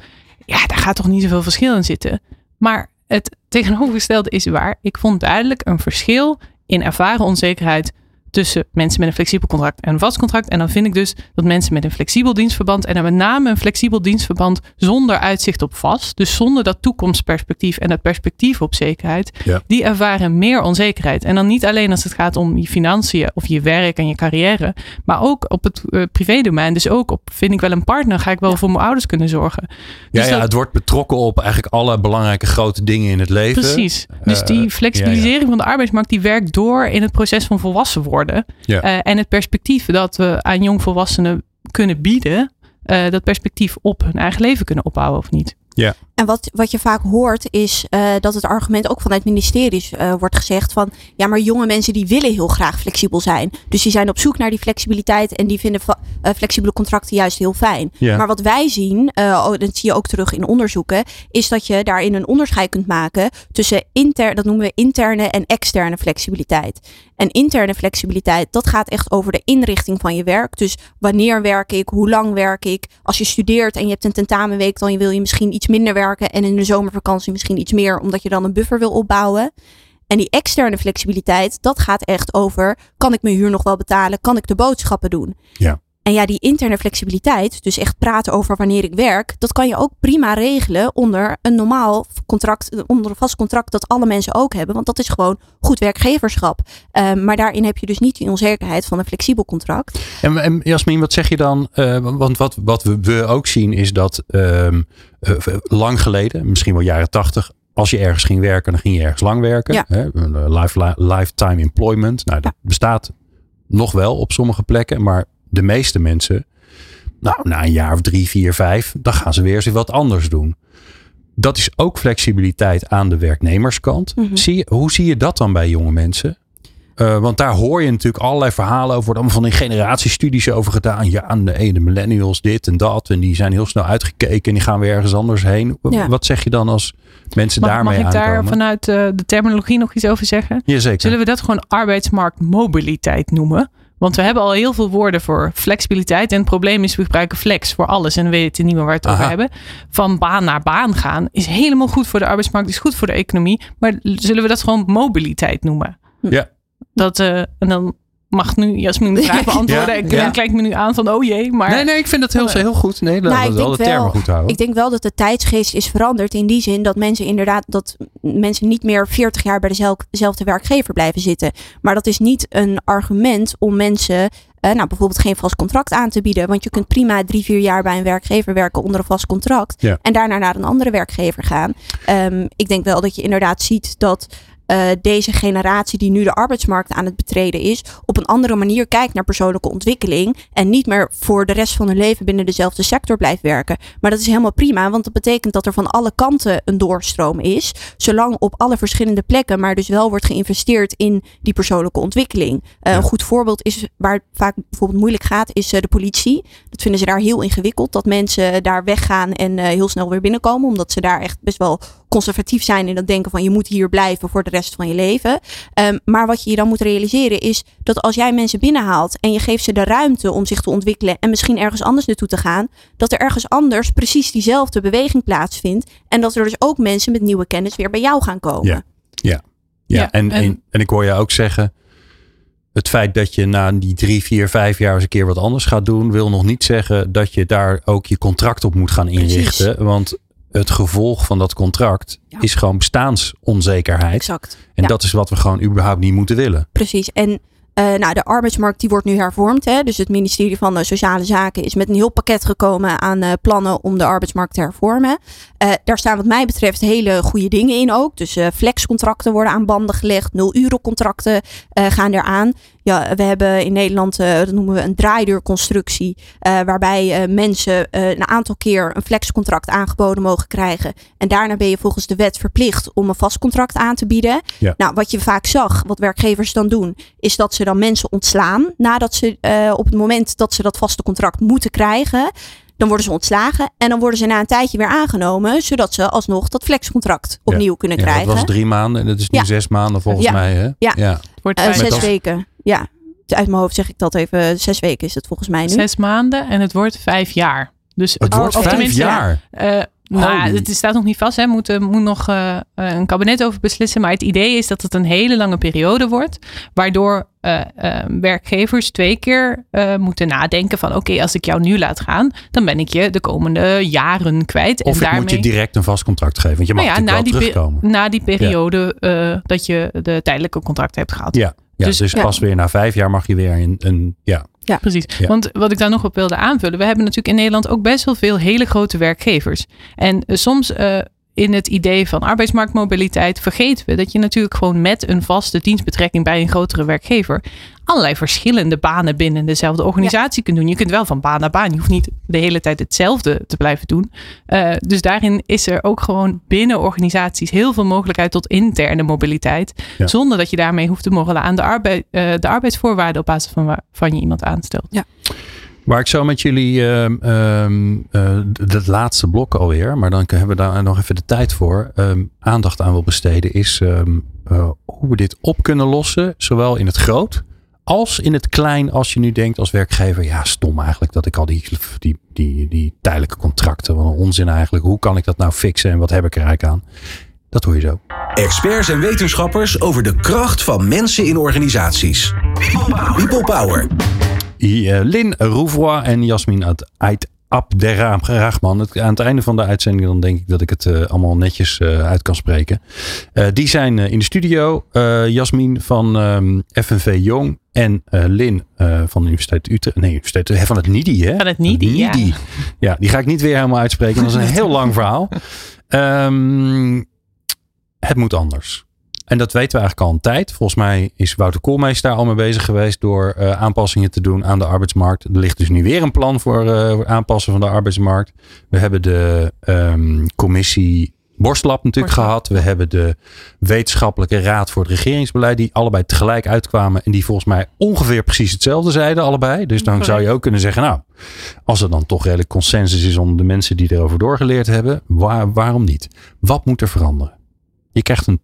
Ja, daar gaat toch niet zoveel verschil in zitten. Maar het tegenovergestelde is waar. Ik vond duidelijk een verschil in ervaren onzekerheid tussen mensen met een flexibel contract en een vast contract. En dan vind ik dus dat mensen met een flexibel dienstverband en dan met name een flexibel dienstverband zonder uitzicht op vast, dus zonder dat toekomstperspectief en dat perspectief op zekerheid, ja. die ervaren meer onzekerheid. En dan niet alleen als het gaat om je financiën of je werk en je carrière, maar ook op het uh, privédomein. Dus ook op, vind ik wel een partner, ga ik wel ja. voor mijn ouders kunnen zorgen. Ja, dus ja dat, het wordt betrokken op eigenlijk alle belangrijke grote dingen in het leven. Precies. Dus die flexibilisering uh, van de arbeidsmarkt die werkt door in het proces van volwassen worden. Ja. Uh, en het perspectief dat we aan jongvolwassenen kunnen bieden, uh, dat perspectief op hun eigen leven kunnen opbouwen of niet. Ja. En wat, wat je vaak hoort is uh, dat het argument ook vanuit ministeries uh, wordt gezegd van ja, maar jonge mensen die willen heel graag flexibel zijn. Dus die zijn op zoek naar die flexibiliteit en die vinden uh, flexibele contracten juist heel fijn. Ja. Maar wat wij zien, dat zie je ook terug in onderzoeken, is dat je daarin een onderscheid kunt maken tussen inter, dat noemen we interne en externe flexibiliteit. En interne flexibiliteit, dat gaat echt over de inrichting van je werk. Dus wanneer werk ik, hoe lang werk ik. Als je studeert en je hebt een tentamenweek, dan wil je misschien iets minder werken. En in de zomervakantie misschien iets meer, omdat je dan een buffer wil opbouwen. En die externe flexibiliteit, dat gaat echt over: kan ik mijn huur nog wel betalen? Kan ik de boodschappen doen? Ja. En ja, die interne flexibiliteit, dus echt praten over wanneer ik werk, dat kan je ook prima regelen onder een normaal contract, onder een vast contract dat alle mensen ook hebben. Want dat is gewoon goed werkgeverschap. Um, maar daarin heb je dus niet die onzekerheid van een flexibel contract. En, en Jasmin, wat zeg je dan? Uh, want wat, wat we, we, ook zien is dat um, uh, lang geleden, misschien wel jaren tachtig, als je ergens ging werken, dan ging je ergens lang werken. Ja. Hè? Life, lifetime employment. Nou, dat ja. bestaat nog wel op sommige plekken, maar de meeste mensen, nou, na een jaar of drie, vier, vijf, dan gaan ze weer eens wat anders doen. Dat is ook flexibiliteit aan de werknemerskant. Mhm. Zie je, hoe zie je dat dan bij jonge mensen? Uh, want daar hoor je natuurlijk allerlei verhalen over. Wordt allemaal van die generatiestudies over gedaan. Ja, de, de millennials dit en dat. En die zijn heel snel uitgekeken en die gaan weer ergens anders heen. Ja. Wat zeg je dan als mensen mag, daarmee mag ik daar aankomen? vanuit uh, de terminologie nog iets over zeggen? Jazeker. Zullen we dat gewoon arbeidsmarktmobiliteit noemen? Want we hebben al heel veel woorden voor flexibiliteit. En het probleem is, we gebruiken flex voor alles. En we weten niet meer waar we het Aha. over hebben. Van baan naar baan gaan is helemaal goed voor de arbeidsmarkt. Is goed voor de economie. Maar zullen we dat gewoon mobiliteit noemen? Ja. Dat, uh, en dan mag nu Jasmin de vraag beantwoorden. Ja, ik ja. kijk me nu aan van, oh jee. Maar Nee, nee, ik vind dat heel, heel goed. Nee, laten Nou, we ik wel de termen goed houden. Ik denk wel dat de tijdsgeest is veranderd in die zin dat mensen inderdaad dat mensen niet meer 40 jaar bij dezelfde werkgever blijven zitten. Maar dat is niet een argument om mensen eh, nou, bijvoorbeeld geen vast contract aan te bieden. Want je kunt prima drie, vier jaar bij een werkgever werken onder een vast contract. Ja. En daarna naar een andere werkgever gaan. Ehm, ik denk wel dat je inderdaad ziet dat eh, deze generatie die nu de arbeidsmarkt aan het betreden is, op een andere manier kijkt naar persoonlijke ontwikkeling. En niet meer voor de rest van hun leven binnen dezelfde sector blijft werken. Maar dat is helemaal prima, want dat betekent dat er van alle kanten een doorstroom is. Zolang op alle verschillende plekken, maar dus wel wordt geïnvesteerd in die persoonlijke ontwikkeling. Eh. Een goed voorbeeld is waar het vaak bijvoorbeeld moeilijk gaat, is eh, de politie. Dat vinden ze daar heel ingewikkeld, dat mensen daar weggaan en heel snel weer binnenkomen, omdat ze daar echt best wel conservatief zijn in dat denken van je moet hier blijven voor de rest van je leven. Ehm, maar wat je je dan moet realiseren is dat als jij mensen binnenhaalt en je geeft ze de ruimte om zich te ontwikkelen en misschien ergens anders naartoe te gaan, dat er ergens anders precies diezelfde beweging plaatsvindt en dat er dus ook mensen met nieuwe kennis weer bij jou gaan komen. Ja. Ja, Ja, en, en, en- en, ik hoor je ook zeggen. Het feit dat je na die drie, vier, vijf jaar eens een keer wat anders gaat doen, wil nog niet zeggen dat je daar ook je contract op moet gaan inrichten. Want het gevolg van dat contract Ja. is gewoon bestaansonzekerheid. Exact. En Ja. dat is wat we gewoon überhaupt niet moeten willen. Precies. En eh, nou, de arbeidsmarkt die wordt nu hervormd. Hè? Dus het ministerie van eh, Sociale Zaken is met een heel pakket gekomen aan eh, plannen om de arbeidsmarkt te hervormen. Daar staan wat mij betreft hele goede dingen in ook. Dus flexcontracten worden aan banden gelegd. Nul euro contracten eh, gaan eraan. Ja, we hebben in Nederland, eh, dat noemen we een draaideurconstructie. eh, waarbij eh, mensen eh, een aantal keer een flexcontract aangeboden mogen krijgen. En daarna ben je volgens de wet verplicht om een vast contract aan te bieden. Ja. Nou, wat je vaak zag, wat werkgevers dan doen, is dat ze dan mensen ontslaan. Nadat ze eh, op het moment dat ze dat vaste contract moeten krijgen. Dan worden ze ontslagen en dan worden ze na een tijdje weer aangenomen, zodat ze alsnog dat flexcontract opnieuw kunnen Ja, krijgen. dat was drie maanden en dat is nu Ja. zes maanden volgens Ja. mij. Hè? Ja. Het wordt vijf- zes als- weken. Ja, uit mijn hoofd zeg ik dat even. Zes weken is het volgens mij nu. zes maanden en het wordt vijf jaar. Dus Het wordt of vijf jaar. Eh, nou, Holy. het staat nog niet vast. Hè. Moet, er moet nog eh, eh, een kabinet over beslissen. Maar het idee is dat het een hele lange periode wordt. Waardoor eh, eh, werkgevers twee keer eh, moeten nadenken van... oké, als ik jou nu laat gaan... dan ben ik je de komende jaren kwijt. Of en ik daarmee, moet je direct een vast contract geven. Want je mag Nou ja, natuurlijk na wel die, terugkomen. na die periode eh, dat je de tijdelijke contract hebt gehad. Ja, ja, dus, Dus- pas weer na vijf jaar mag je weer een, een ja, Precies. Ja. Want wat ik daar nog op wilde aanvullen. We hebben natuurlijk in Nederland ook best wel veel hele grote werkgevers. En eh, soms eh, in het idee van arbeidsmarktmobiliteit vergeten we dat je natuurlijk gewoon met een vaste dienstbetrekking bij een grotere werkgever allerlei verschillende banen binnen dezelfde organisatie kunt doen. Je kunt wel van baan naar baan. Je hoeft niet de hele tijd hetzelfde te blijven doen. Uh, dus daarin is er ook gewoon binnen organisaties heel veel mogelijkheid tot interne mobiliteit. Zonder dat je daarmee hoeft te morrelen aan de, arbeid, uh, de arbeidsvoorwaarden op basis van waarvan je iemand aanstelt. Ja. Waar ik zo met jullie uh, uh, het laatste blok alweer, maar dan hebben we daar nog even de tijd voor, ehm, aandacht aan wil besteden, is ehm, eh, hoe we dit op kunnen lossen, zowel in het groot als in het klein. Als je nu denkt als werkgever, ja stom eigenlijk dat ik al die, die, die, die tijdelijke contracten, wat een onzin eigenlijk, hoe kan ik dat nou fixen en wat heb ik er eigenlijk aan? Dat hoor je zo. Experts en wetenschappers over de kracht van mensen in organisaties. People Power. Eh, Lin Rouvroy en Jasmin uit Abderrahman. Aan het einde van de uitzending dan denk ik dat ik het uh, allemaal netjes uh, uit kan spreken. Uh, die zijn in de studio. Jasmin van um, FNV Jong en Lin van de Universiteit Utrecht. Nee, Universiteit van het NIDI. Hè? Van het NIDI, Ja. ja. die ga ik niet weer helemaal uitspreken. Dat is een heel lang verhaal. Um, het moet anders. En dat weten we eigenlijk al een tijd. Volgens mij is Wouter Koolmees daar al mee bezig geweest door uh, aanpassingen te doen aan de arbeidsmarkt. Er ligt dus nu weer een plan voor uh, aanpassen van de arbeidsmarkt. We hebben de um, commissie Borstlab natuurlijk Borstlab. gehad. We hebben de wetenschappelijke raad voor het regeringsbeleid. Die allebei tegelijk uitkwamen. En die volgens mij ongeveer precies hetzelfde zeiden allebei. Dus dan zou je ook kunnen zeggen. Nou, als er dan toch redelijk consensus is onder de mensen die erover doorgeleerd hebben. Waar, waarom niet? Wat moet er veranderen? Je krijgt een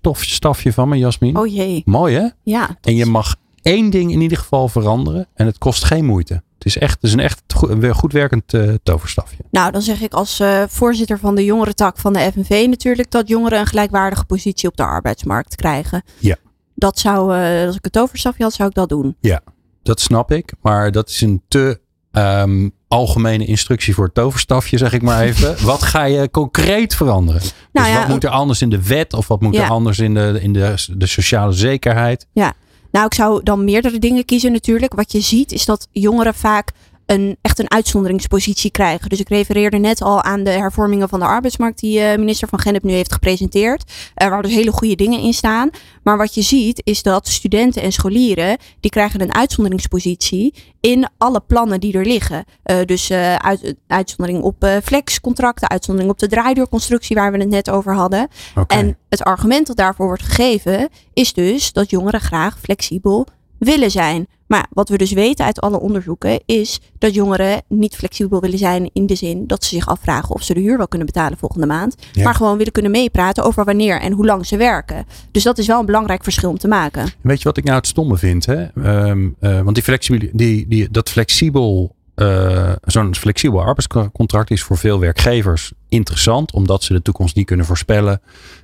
toverstafje van me, Jasmin. Oh jee. Mooi hè? Ja. En je mag één ding in ieder geval veranderen. En het kost geen moeite. Het is echt het is een echt goed, goed werkend uh, toverstafje. Nou, dan zeg ik als uh, voorzitter van de jongerentak van de FNV natuurlijk dat jongeren een gelijkwaardige positie op de arbeidsmarkt krijgen. Ja. Dat zou, uh, als ik een toverstafje had, zou ik dat doen. Ja, dat snap ik. Maar dat is een te um, algemene instructie voor het toverstafje, zeg ik maar even. wat ga je concreet veranderen? Nou dus ja, wat moet er anders in de wet of wat moet Ja. er anders in de, in de, de sociale zekerheid? Ja, nou ik zou dan meerdere dingen kiezen natuurlijk. Wat je ziet is dat jongeren vaak een, echt een uitzonderingspositie krijgen. Dus ik refereerde net al aan de hervormingen van de arbeidsmarkt die uh, minister van Gennep nu heeft gepresenteerd. Uh, waar dus hele goede dingen in staan. Maar wat je ziet is dat studenten en scholieren die krijgen een uitzonderingspositie in alle plannen die er liggen. Uh, dus uit, uitzondering op flexcontracten, uitzondering op de draaideurconstructie waar we het net over hadden. Okay. En het argument dat daarvoor wordt gegeven is dus dat jongeren graag flexibel willen zijn. Maar wat we dus weten uit alle onderzoeken is dat jongeren niet flexibel willen zijn in de zin dat ze zich afvragen of ze de huur wel kunnen betalen volgende maand. Ja. Maar gewoon willen kunnen meepraten over wanneer en hoe lang ze werken. Dus dat is wel een belangrijk verschil om te maken. Weet je wat ik nou het stomme vind? Hè? Um, uh, want die flexibel, die, die, dat flexibel, uh, zo'n flexibel arbeidscontract is voor veel werkgevers interessant, omdat ze de toekomst niet kunnen voorspellen.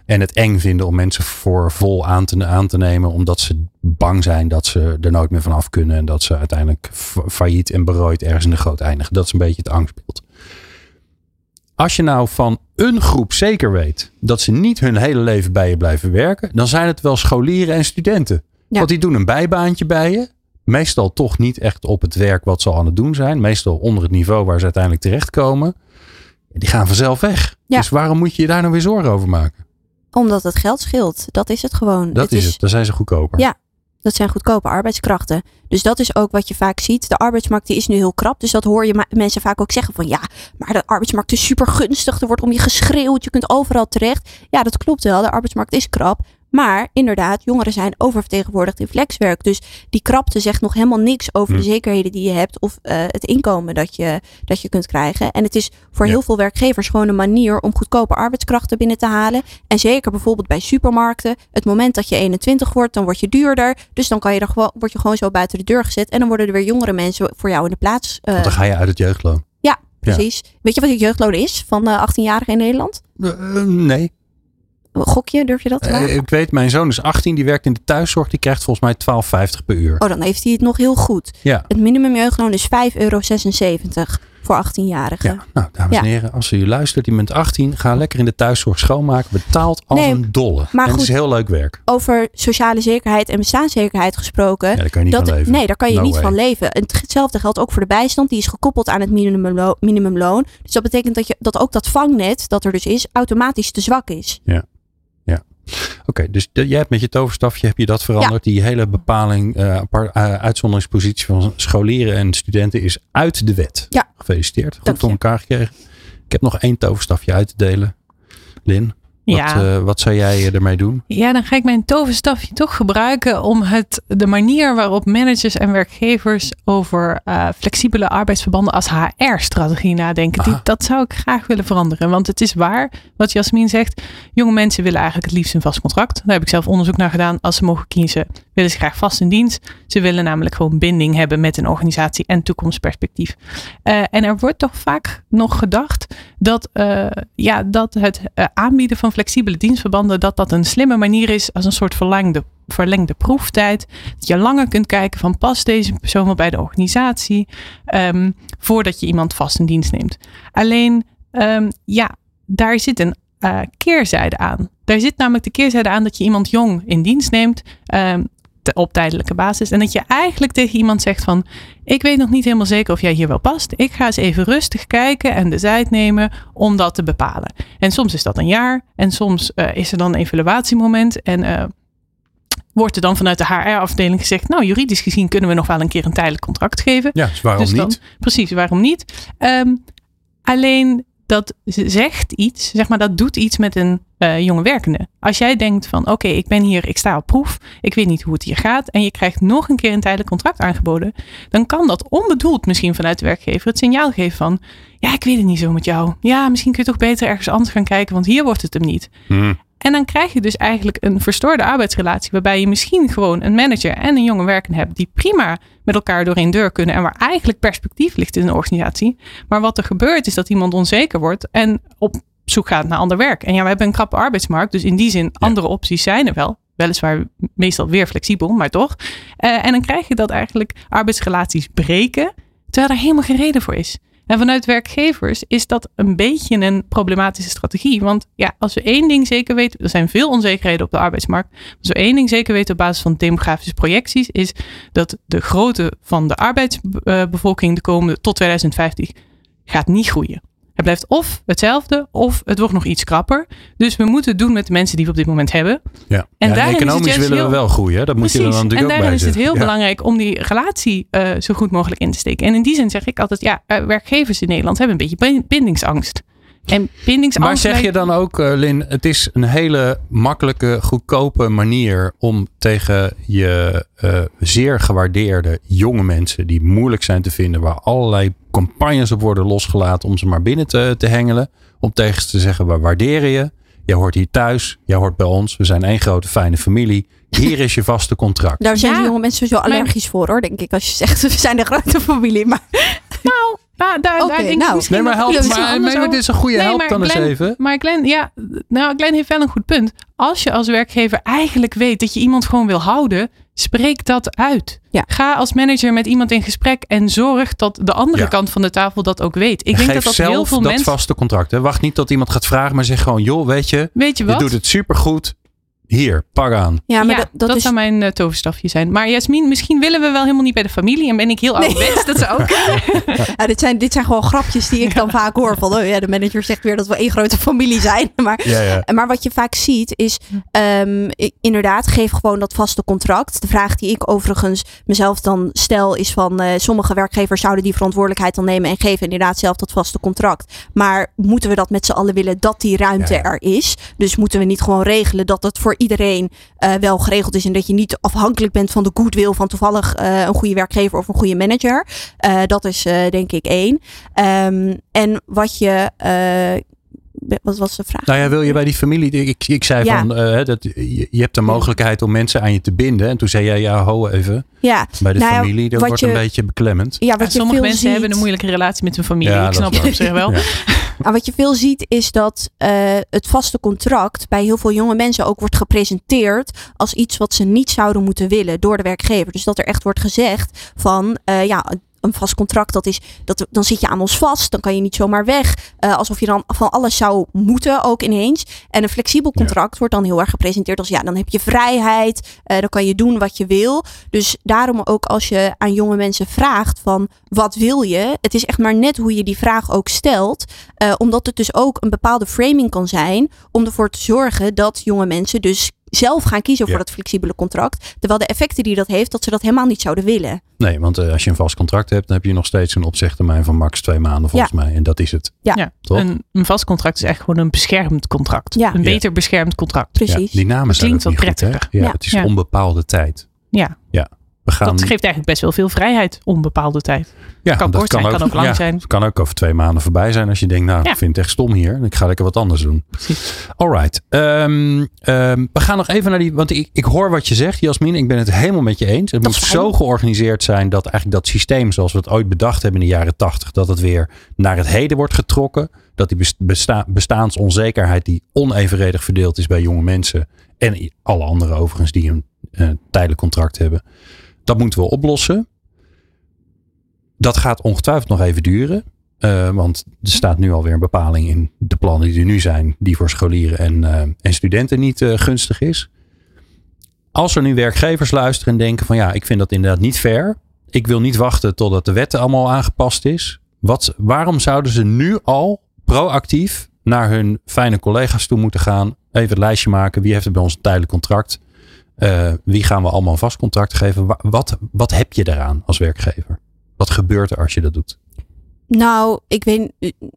En het eng vinden om mensen voor vol aan te, aan te nemen, omdat ze bang zijn dat ze er nooit meer vanaf kunnen. En dat ze uiteindelijk failliet en berooid ergens in de groot eindigen. Dat is een beetje het angstbeeld. Als je nou van een groep zeker weet dat ze niet hun hele leven bij je blijven werken, dan zijn het wel scholieren en studenten. Ja. Want die doen een bijbaantje bij je. Meestal toch niet echt op het werk wat ze al aan het doen zijn. Meestal onder het niveau waar ze uiteindelijk terechtkomen. Die gaan vanzelf weg. Ja. Dus waarom moet je je daar nou weer zorgen over maken? Omdat het geld scheelt. Dat is het gewoon. Dat is het. Dan zijn ze goedkoper. Ja. Dat zijn goedkope arbeidskrachten. Dus dat is ook wat je vaak ziet. De arbeidsmarkt die is nu heel krap. Dus dat hoor je mensen vaak ook zeggen van ja, maar de arbeidsmarkt is super gunstig. Er wordt om je geschreeuwd. Je kunt overal terecht. Ja, dat klopt wel. De arbeidsmarkt is krap. Maar inderdaad, jongeren zijn oververtegenwoordigd in flexwerk. Dus die krapte zegt nog helemaal niks over de zekerheden die je hebt. Of uh, het inkomen dat je, dat je kunt krijgen. En het is voor Ja. heel veel werkgevers gewoon een manier om goedkope arbeidskrachten binnen te halen. En zeker bijvoorbeeld bij supermarkten. Het moment dat je 21 wordt, dan word je duurder. Dus dan kan je er gewoon, word je gewoon zo buiten de deur gezet. En dan worden er weer jongere mensen voor jou in de plaats. Uh, Want dan ga je uit het jeugdloon. ja, precies. Weet je wat het jeugdloon is van uh, 18-jarigen in Nederland? Uh, nee. Gokje, durf je dat te Uh, wagen? ik weet, mijn zoon is 18, die werkt in de thuiszorg. Die krijgt volgens mij 12,50 per uur. Oh, dan heeft hij het nog heel goed. Ja. Het minimumjeugdloon is 5,76 euro. voor 18-jarigen. Ja, nou, dames en Ja. heren, als u luistert, die bent 18, ga lekker in de thuiszorg schoonmaken. Betaald als Nee, een dolle. maar en het is goed. heel leuk werk. Over sociale zekerheid en bestaanszekerheid gesproken. Ja, daar kan je niet dat, van leven. Nee, daar kan je No niet way. van leven. En Hetzelfde geldt ook voor de bijstand. Die is gekoppeld aan het minimumlo- minimumloon. Dus dat betekent dat, je, dat ook dat vangnet dat er dus is, automatisch te zwak is. Oké, dus de- jij hebt met je toverstafje heb je dat veranderd. Die hele bepaling, eh, apart- eh, uitzonderingspositie van scholieren en studenten is uit de wet. Ja. Gefeliciteerd. Goed Dank voor elkaar gekregen. Ik heb nog één toverstafje uit te delen. Lin, wat, Ja. eh, wat zou jij ermee doen? Ja, dan ga ik mijn toverstafje toch gebruiken om het, de manier waarop managers en werkgevers over eh, flexibele arbeidsverbanden als HR-strategie nadenken. Die, Aha. dat zou ik graag willen veranderen. Want het is waar wat Jasmin zegt. Jonge mensen willen eigenlijk het liefst een vast contract. Daar heb ik zelf onderzoek naar gedaan. Als ze mogen kiezen, willen ze graag vast in dienst. Ze willen namelijk gewoon binding hebben met een organisatie en toekomstperspectief. Eh, en er wordt toch vaak nog gedacht dat, eh, ja, dat het eh, aanbieden van flexibele dienstverbanden, dat dat een slimme manier is als een soort verlengde, verlengde proeftijd. Dat je langer kunt kijken van past deze persoon wel bij de organisatie, ehm, voordat je iemand vast in dienst neemt. Alleen, ehm, ja, daar zit een keerzijde aan. Daar zit namelijk de keerzijde aan dat je iemand jong in dienst neemt. ehm, op tijdelijke basis. En dat je eigenlijk tegen iemand zegt van... ik weet nog niet helemaal zeker of jij hier wel past. Ik ga eens even rustig kijken en de tijd nemen om dat te bepalen. En soms is dat een jaar. En soms eh, is er dan een evaluatiemoment. En eh, wordt er dan vanuit de HR-afdeling gezegd... nou, juridisch gezien kunnen we nog wel een keer een tijdelijk contract geven. Ja, dus waarom Dus dan- niet? Precies, waarom niet? Ehm, alleen dat zegt iets, zeg maar, dat doet iets met een eh, jonge werkende. Als jij denkt van, oké, ik ben hier, ik sta op proef, ik weet niet hoe het hier gaat, en je krijgt nog een keer een tijdelijk contract aangeboden, dan kan dat onbedoeld misschien vanuit de werkgever het signaal geven van, ja, ik weet het niet zo met jou. Ja, misschien kun je toch beter ergens anders gaan kijken, want hier wordt het hem niet. Hm. En dan krijg je dus eigenlijk een verstoorde arbeidsrelatie. Waarbij je misschien gewoon een manager en een jonge werkende hebt. Die prima met elkaar door één deur kunnen. En waar eigenlijk perspectief ligt in een organisatie. Maar wat er gebeurt is dat iemand onzeker wordt. En op zoek gaat naar ander werk. En ja, we hebben een krappe arbeidsmarkt. Dus in die zin, andere opties zijn er wel. Weliswaar meestal weer flexibel, maar toch. Eh, en dan krijg je dat eigenlijk arbeidsrelaties breken. Terwijl er helemaal geen reden voor is. En vanuit werkgevers is dat een beetje een problematische strategie. Want ja, als we één ding zeker weten, er zijn veel onzekerheden op de arbeidsmarkt. Als we één ding zeker weten op basis van demografische projecties, is dat de grootte van de arbeidsbevolking de komende tot 2050 gaat niet groeien. Het blijft of hetzelfde, of het wordt nog iets krapper. Dus we moeten het doen met de mensen die we op dit moment hebben. Ja. En ja, en daarin economisch willen we wel groeien. hè? Dat moet je er dan natuurlijk en ook daarin bij is het heel. Ja. belangrijk om die relatie eh, zo goed mogelijk in te steken. En in die zin zeg ik altijd, ja, eh, werkgevers in Nederland hebben een beetje bin- bindingsangst. En bindingsangst. Maar zeg je dan ook, eh, Lin, het is een hele makkelijke, goedkope manier om tegen je eh, zeer gewaardeerde jonge mensen, die moeilijk zijn te vinden, waar allerlei campagnes op worden losgelaten om ze maar binnen te, te hengelen, om tegen ze te zeggen, we waarderen je, jij hoort hier thuis, jij hoort bij ons, we zijn één grote fijne familie, hier is je vaste contract. Daar zijn Ja. die jonge mensen sowieso Maar- allergisch voor hoor, denk ik. Als je zegt, we zijn de grote familie. Maar Nou, daar, daar, daar denk nou. ik misschien Nee, maar dat help, het maar- maar, maar dit is een goede Nee, help maar dan eens even. Maar Glenn, ja, nou, Glenn heeft wel een goed punt. Als je als werkgever eigenlijk weet dat je iemand gewoon wil houden, spreek dat uit. Ja. Ga als manager met iemand in gesprek en zorg dat de andere Ja. kant van de tafel dat ook weet. Ik En denk Geef dat dat zelf heel veel dat mensen. vaste contract. Hè. Wacht niet tot iemand gaat vragen, maar zeg gewoon, joh, weet je, Weet je je doet het supergoed. Hier, pak aan. ja, maar ja, dat, dat, dat is zou mijn eh, toverstafje zijn. Maar Jasmin, misschien willen we wel helemaal niet bij de familie en ben ik heel ouderwets. Dat zou ook. Ja, dit, zijn, dit zijn gewoon grapjes die ik dan vaak hoor. Van, oh ja, de manager zegt weer dat we één grote familie zijn. Maar, Ja, ja. maar wat je vaak ziet is, ehm, ik- inderdaad, geef gewoon dat vaste contract. De vraag die ik overigens mezelf dan stel is van, eh, sommige werkgevers zouden die verantwoordelijkheid dan nemen en geven inderdaad zelf dat vaste contract. Maar moeten we dat met z'n allen willen dat die ruimte er is? Dus moeten we niet gewoon regelen dat het voor iedereen eh, wel geregeld is en dat je niet afhankelijk bent van de goodwill van toevallig eh, een goede werkgever of een goede manager? Eh, dat is eh, denk ik één. Ehm, en wat je. eh, wat was de vraag? Nou ja, wil je bij die familie. Ik, ik zei Ja. van eh, dat je, je hebt de mogelijkheid om mensen aan je te binden. En toen zei jij, ja, ho even. ja, Bij de Nou ja, familie, dat wordt je- een beetje beklemmend. ja, wat Ja, je sommige veel mensen ziet, hebben een moeilijke relatie met hun familie. Ja, ik dat snap het op zich wel. Maar wat je veel ziet is dat eh, het vaste contract bij heel veel jonge mensen ook wordt gepresenteerd als iets wat ze niet zouden moeten willen door de werkgever. Dus dat er echt wordt gezegd van eh, ja, een vast contract, dat is, dat, dan zit je aan ons vast. Dan kan je niet zomaar weg. Uh, alsof je dan van alles zou moeten ook ineens. En een flexibel contract wordt dan heel erg gepresenteerd als ja, dan heb je vrijheid. Uh, dan kan je doen wat je wil. Dus daarom ook als je aan jonge mensen vraagt van wat wil je? Het is echt maar net hoe je die vraag ook stelt. Uh, omdat het dus ook een bepaalde framing kan zijn om ervoor te zorgen dat jonge mensen dus zelf gaan kiezen voor dat flexibele contract. Terwijl de effecten die dat heeft, dat ze dat helemaal niet zouden willen. Nee, want uh, als je een vast contract hebt, dan heb je nog steeds een opzegtermijn van max twee maanden volgens ja. mij. En dat is het. Ja, ja. Een, een, vast contract is echt gewoon een beschermd contract. Ja. Een beter beschermd contract. Precies. die namen zijn Klinkt wat prettiger. Ja, het is onbepaalde tijd. Ja. Ja. Gaan... Dat geeft eigenlijk best wel veel vrijheid, onbepaalde tijd. Ja, kan dat kort kan zijn, ook, kan ook lang ja, zijn. Het kan ook over twee maanden voorbij zijn als je denkt, nou, Ja. ik vind het echt stom hier. Ik ga lekker wat anders doen. Precies. Alright. Ehm, ehm, we gaan nog even naar die, want ik, ik hoor wat je zegt, Jasmin. Ik ben het helemaal met je eens. Het Dat moet zo georganiseerd zijn dat eigenlijk dat systeem zoals we het ooit bedacht hebben in de jaren tachtig, dat het weer naar het heden wordt getrokken. Dat die best- besta- bestaansonzekerheid die onevenredig verdeeld is bij jonge mensen en alle anderen overigens die een eh, tijdelijk contract hebben. Dat moeten we oplossen. Dat gaat ongetwijfeld nog even duren. Eh, want er staat nu alweer een bepaling in de plannen die er nu zijn, die voor scholieren en, eh, en studenten niet eh, gunstig is. Als er nu werkgevers luisteren en denken van ja, ik vind dat inderdaad niet fair. Ik wil niet wachten totdat de wet allemaal aangepast is. Wat, waarom zouden ze nu al proactief naar hun fijne collega's toe moeten gaan? Even het lijstje maken. Wie heeft er bij ons een tijdelijk contract? Eh, wie gaan we allemaal vast contract geven? Wa- Wat, wat heb je daaraan als werkgever? Wat gebeurt er als je dat doet? Nou, ik weet,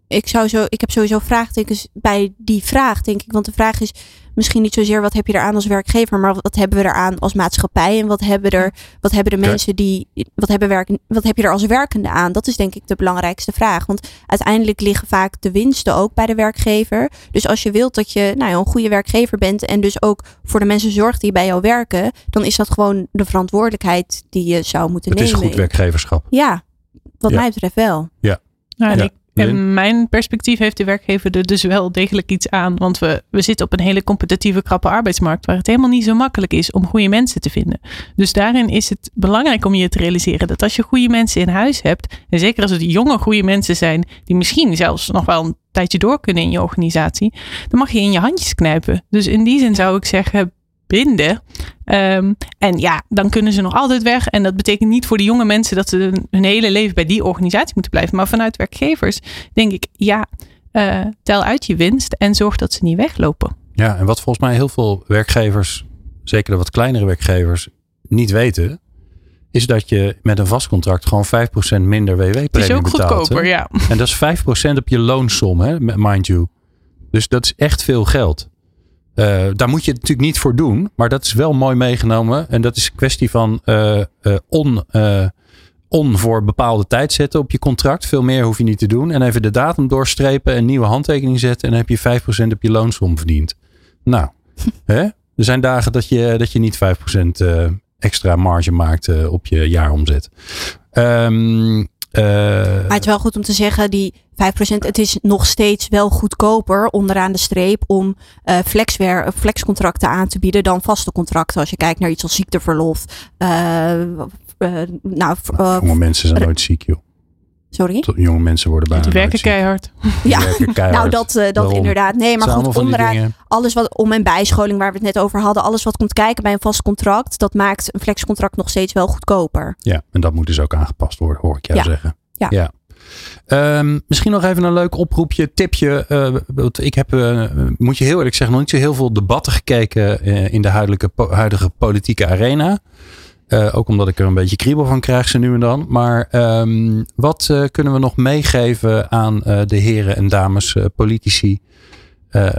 ik zou zo, ik heb sowieso vraagtekens bij die vraag, denk ik. Want de vraag is misschien niet zozeer wat heb je eraan als werkgever, maar wat hebben we eraan als maatschappij en wat hebben er, wat hebben de mensen die, wat hebben werken, wat heb je er als werkende aan? Dat is denk ik de belangrijkste vraag. Want uiteindelijk liggen vaak de winsten ook bij de werkgever. Dus als je wilt dat je nou ja, een goede werkgever bent en dus ook voor de mensen zorgt die bij jou werken, dan is dat gewoon de verantwoordelijkheid die je zou moeten Het is nemen. goed werkgeverschap. Ja, wat Ja. mij betreft wel. Nou, en Ja. ik, in mijn perspectief heeft de werkgever er dus wel degelijk iets aan. Want we, we zitten op een hele competitieve, krappe arbeidsmarkt. Waar het helemaal niet zo makkelijk is om goede mensen te vinden. Dus daarin is het belangrijk om je te realiseren dat als je goede mensen in huis hebt. En zeker als het jonge, goede mensen zijn. Die misschien zelfs nog wel een tijdje door kunnen in je organisatie. Dan mag je in je handjes knijpen. Dus in die zin zou ik zeggen binden. Ehm, en ja, dan kunnen ze nog altijd weg. En dat betekent niet voor de jonge mensen dat ze hun, hele leven bij die organisatie moeten blijven. Maar vanuit werkgevers denk ik, ja, eh, tel uit je winst en zorg dat ze niet weglopen. Ja, en wat volgens mij heel veel werkgevers, zeker de wat kleinere werkgevers, niet weten, is dat je met een vast contract gewoon 5% minder WW-premie Het is ook betaalt. goedkoper, hè? ja. En dat is 5% op je loonsom, hè, mind you. Dus dat is echt veel geld. Eh, daar moet je het natuurlijk niet voor doen, maar dat is wel mooi meegenomen. En dat is een kwestie van eh, on, on voor bepaalde tijd zetten op je contract. Veel meer hoef je niet te doen. En even de datum doorstrepen en nieuwe handtekening zetten. En dan heb je 5% op je loonsom verdiend. Nou, hè? er zijn dagen dat je, dat je niet 5% eh, extra marge maakt op je jaaromzet. Ehm eh, Maar het is wel goed om te zeggen, die 5%, het is nog steeds wel goedkoper onderaan de streep om flexwer, flexcontracten aan te bieden dan vaste contracten. Als je kijkt naar iets als ziekteverlof. eh, nou, jonge mensen zijn nooit ziek, joh. Sorry. Jonge mensen worden bijna Die werken keihard. Ja, werken keihard. nou dat, eh, dat Daarom. inderdaad. Nee, maar goed, onderaan alles wat om en bijscholing waar we het net over hadden, alles wat komt kijken bij een vast contract, dat maakt een flexcontract nog steeds wel goedkoper. Ja, en dat moet dus ook aangepast worden, hoor ik jou Ja. zeggen. Ja. Ehm, misschien nog even een leuk oproepje, tipje. eh, ik heb, eh, moet je heel eerlijk zeggen, nog niet zo heel veel debatten gekeken eh, in de huidige, po- huidige politieke arena. Eh, ook omdat ik er een beetje kriebel van krijg ze nu en dan. Maar ehm, wat eh, kunnen we nog meegeven aan eh, de heren en dames politici?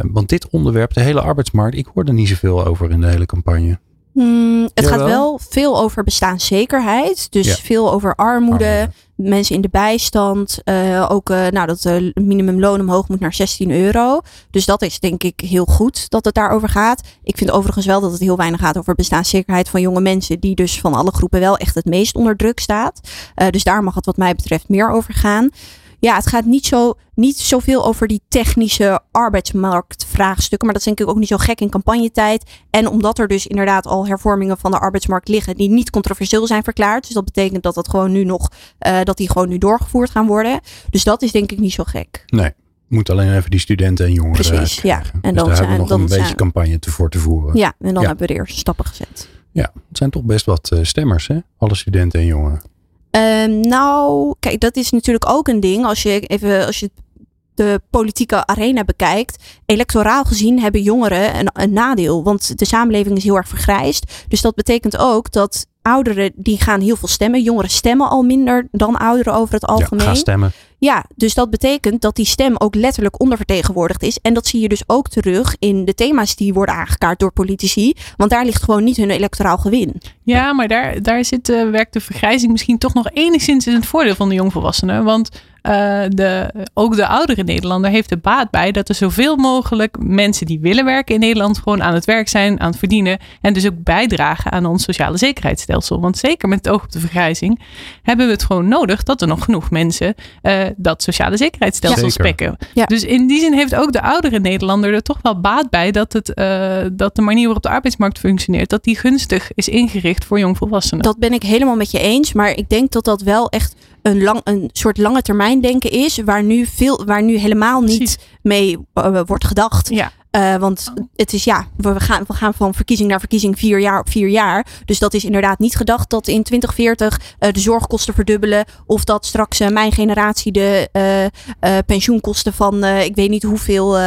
Want dit onderwerp, de hele arbeidsmarkt, ik hoor er niet zoveel over in de hele campagne. Hmm, het gaat wel veel over bestaanszekerheid. Dus Ja. veel over armoede, Armoede. mensen in de bijstand. eh, ook eh, nou, dat het minimumloon omhoog moet naar 16 euro. Dus dat is denk ik heel goed dat het daarover gaat. Ik vind overigens wel dat het heel weinig gaat over bestaanszekerheid van jonge mensen. Die dus van alle groepen wel echt het meest onder druk staat. Eh, dus daar mag het wat mij betreft meer over gaan. Ja, het gaat niet, zo, niet zoveel over die technische arbeidsmarktvraagstukken. Maar dat is denk ik ook niet zo gek in campagnetijd. En omdat er dus inderdaad al hervormingen van de arbeidsmarkt liggen die niet controversieel zijn verklaard. Dus dat betekent dat dat gewoon nu nog, uh, dat die gewoon nu doorgevoerd gaan worden. Dus dat is denk ik niet zo gek. Nee. Moet alleen even die studenten en jongeren Precies, ja. En dus dan daar zijn, hebben we nog dan een zijn, beetje campagne te voor te voeren. Ja, en dan Ja. hebben we de eerste stappen gezet. Ja, het zijn toch best wat eh, stemmers, hè? Alle studenten en jongeren. Ehm, nou, kijk, dat is natuurlijk ook een ding. Als je even, als je de politieke arena bekijkt, electoraal gezien hebben jongeren een, een nadeel. Want de samenleving is heel erg vergrijsd. Dus dat betekent ook dat ouderen die gaan heel veel stemmen. Jongeren stemmen al minder dan ouderen over het Ja, algemeen. ga stemmen. Ja, dus dat betekent dat die stem ook letterlijk ondervertegenwoordigd is. En dat zie je dus ook terug in de thema's die worden aangekaart door politici. Want daar ligt gewoon niet hun electoraal gewin. Ja, maar daar, daar zit, eh, werkt de vergrijzing misschien toch nog enigszins in het voordeel van de jongvolwassenen. Want eh, de, ook de oudere Nederlander heeft er baat bij dat er zoveel mogelijk mensen die willen werken in Nederland gewoon aan het werk zijn, aan het verdienen. En dus ook bijdragen aan ons sociale zekerheidsstelsel. Want zeker met het oog op de vergrijzing hebben we het gewoon nodig dat er nog genoeg mensen eh, dat sociale zekerheidsstelsel Ja. Spekken. Ja. Dus in die zin heeft ook de oudere Nederlander er toch wel baat bij dat, het, eh, dat de manier waarop de arbeidsmarkt functioneert, dat die gunstig is ingericht voor jongvolwassenen. Dat ben ik helemaal met je eens. Maar ik denk dat dat wel echt een, lang, een soort lange termijn denken is. Waar nu, veel, waar nu helemaal niet Precies. mee eh, wordt gedacht. Ja. Eh, want het is ja, we gaan, we gaan van verkiezing naar verkiezing vier jaar op vier jaar. Dus dat is inderdaad niet gedacht dat in 2040 eh, de zorgkosten verdubbelen. Of dat straks eh, mijn generatie de pensioenkosten van ik weet niet hoeveel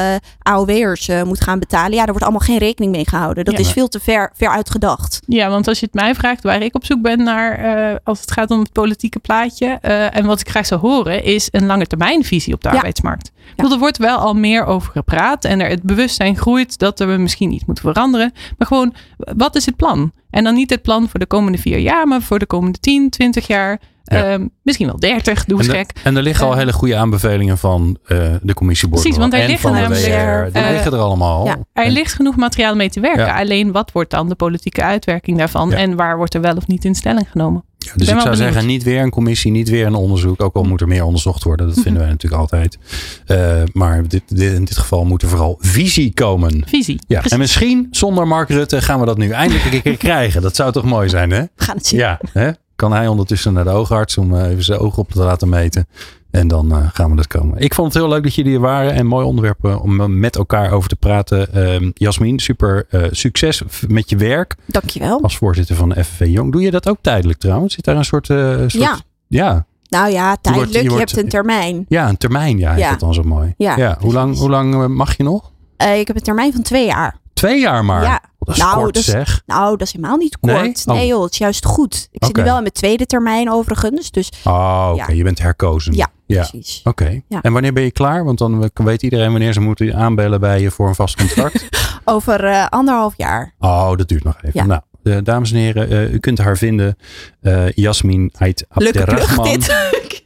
AOW'ers moet gaan betalen. Ja, daar wordt allemaal geen rekening mee gehouden. Dat Ja. is veel te ver, ver uitgedacht. Ja, want als je het mij vraagt waar ik op zoek ben naar als het gaat om het politieke plaatje en wat ik graag zou horen is een lange termijnvisie op de Ja. arbeidsmarkt. Bedoel, Er wordt wel al meer over gepraat en er het bewustzijn groeit dat we misschien iets moeten veranderen. Maar gewoon, wat is het plan? En dan niet het plan voor de komende vier jaar, maar voor de komende 10, 20 jaar. Ja. Ehm, misschien wel 30, doe eens En, gek. en er liggen al Eh, hele goede aanbevelingen van eh, de commissie Precies, want er en liggen van de namelijk, WR. Die eh, liggen er allemaal. ja. Er En- ligt genoeg materiaal mee te werken. Ja. Alleen wat wordt dan de politieke uitwerking daarvan? Ja. En waar wordt er wel of niet in stelling genomen? Ja, dus ik zou benieuwd. zeggen, niet weer een commissie, niet weer een onderzoek. Ook al moet er meer onderzocht worden, dat vinden wij natuurlijk altijd. Eh, maar dit, dit, in dit geval moet er vooral visie komen. Visie. Ja, Precies. en misschien zonder Mark Rutte gaan we dat nu eindelijk een keer krijgen. Dat zou toch mooi zijn, hè? We gaan het zien. Ja, hè? kan hij ondertussen naar de oogarts om eh, even zijn ogen op te laten meten. En dan eh, gaan we dat komen. Ik vond het heel leuk dat jullie er waren. En mooi onderwerp eh, om met elkaar over te praten. Ehm Jasmin, super eh, succes met je werk. Dankjewel. Als voorzitter van de FNV Jong. Doe je dat ook tijdelijk trouwens? Zit daar een soort... soort Ja. Ja. Nou ja, tijdelijk. Je, je wordt- hebt een termijn. Ja, een termijn. Ja, Ja. dat dan zo mooi. Ja, hoe lang, hoe lang mag je nog? Ik heb een termijn van twee jaar. Twee jaar maar. Ja. Oh, dat is Nou, kort dat is- zeg. Nou, dat is helemaal niet kort. Oh. Nee, joh, het is juist goed. Ik zit nu wel in mijn tweede termijn overigens. Dus Oh, oké. Ja. Je bent herkozen. Ja, ja. precies. Oké. Ja. En wanneer ben je klaar? Want dan weet iedereen wanneer ze moeten aanbellen bij je voor een vast contract. Over eh, anderhalf jaar. oh, dat duurt nog even. Ja. Nou, eh, dames en heren, eh, u kunt haar vinden. eh Jasmin Ait Abderrahman.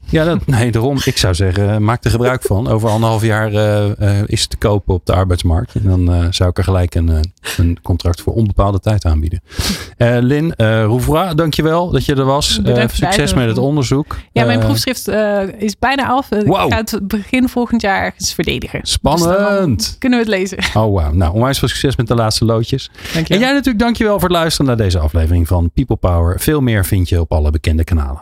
Ja, dat, nee, daarom. Ik zou zeggen, eh, maak er gebruik van. Over anderhalf jaar eh, eh, is het te kopen op de arbeidsmarkt. En dan eh, zou ik er gelijk een, een contract voor onbepaalde tijd aanbieden. Eh Lin uh, Rouvroy, dankjewel dat je er was. Succes met het onderzoek. Ja, mijn proefschrift eh, is bijna af. Ik ga het begin volgend jaar ergens verdedigen. Dus Spannend. kunnen we het lezen. Oh, wauw. Nou, onwijs veel succes met de laatste loodjes. Dank je. En jij natuurlijk dankjewel voor het luisteren naar deze aflevering van People Power. Veel meer vind je op alle bekende kanalen.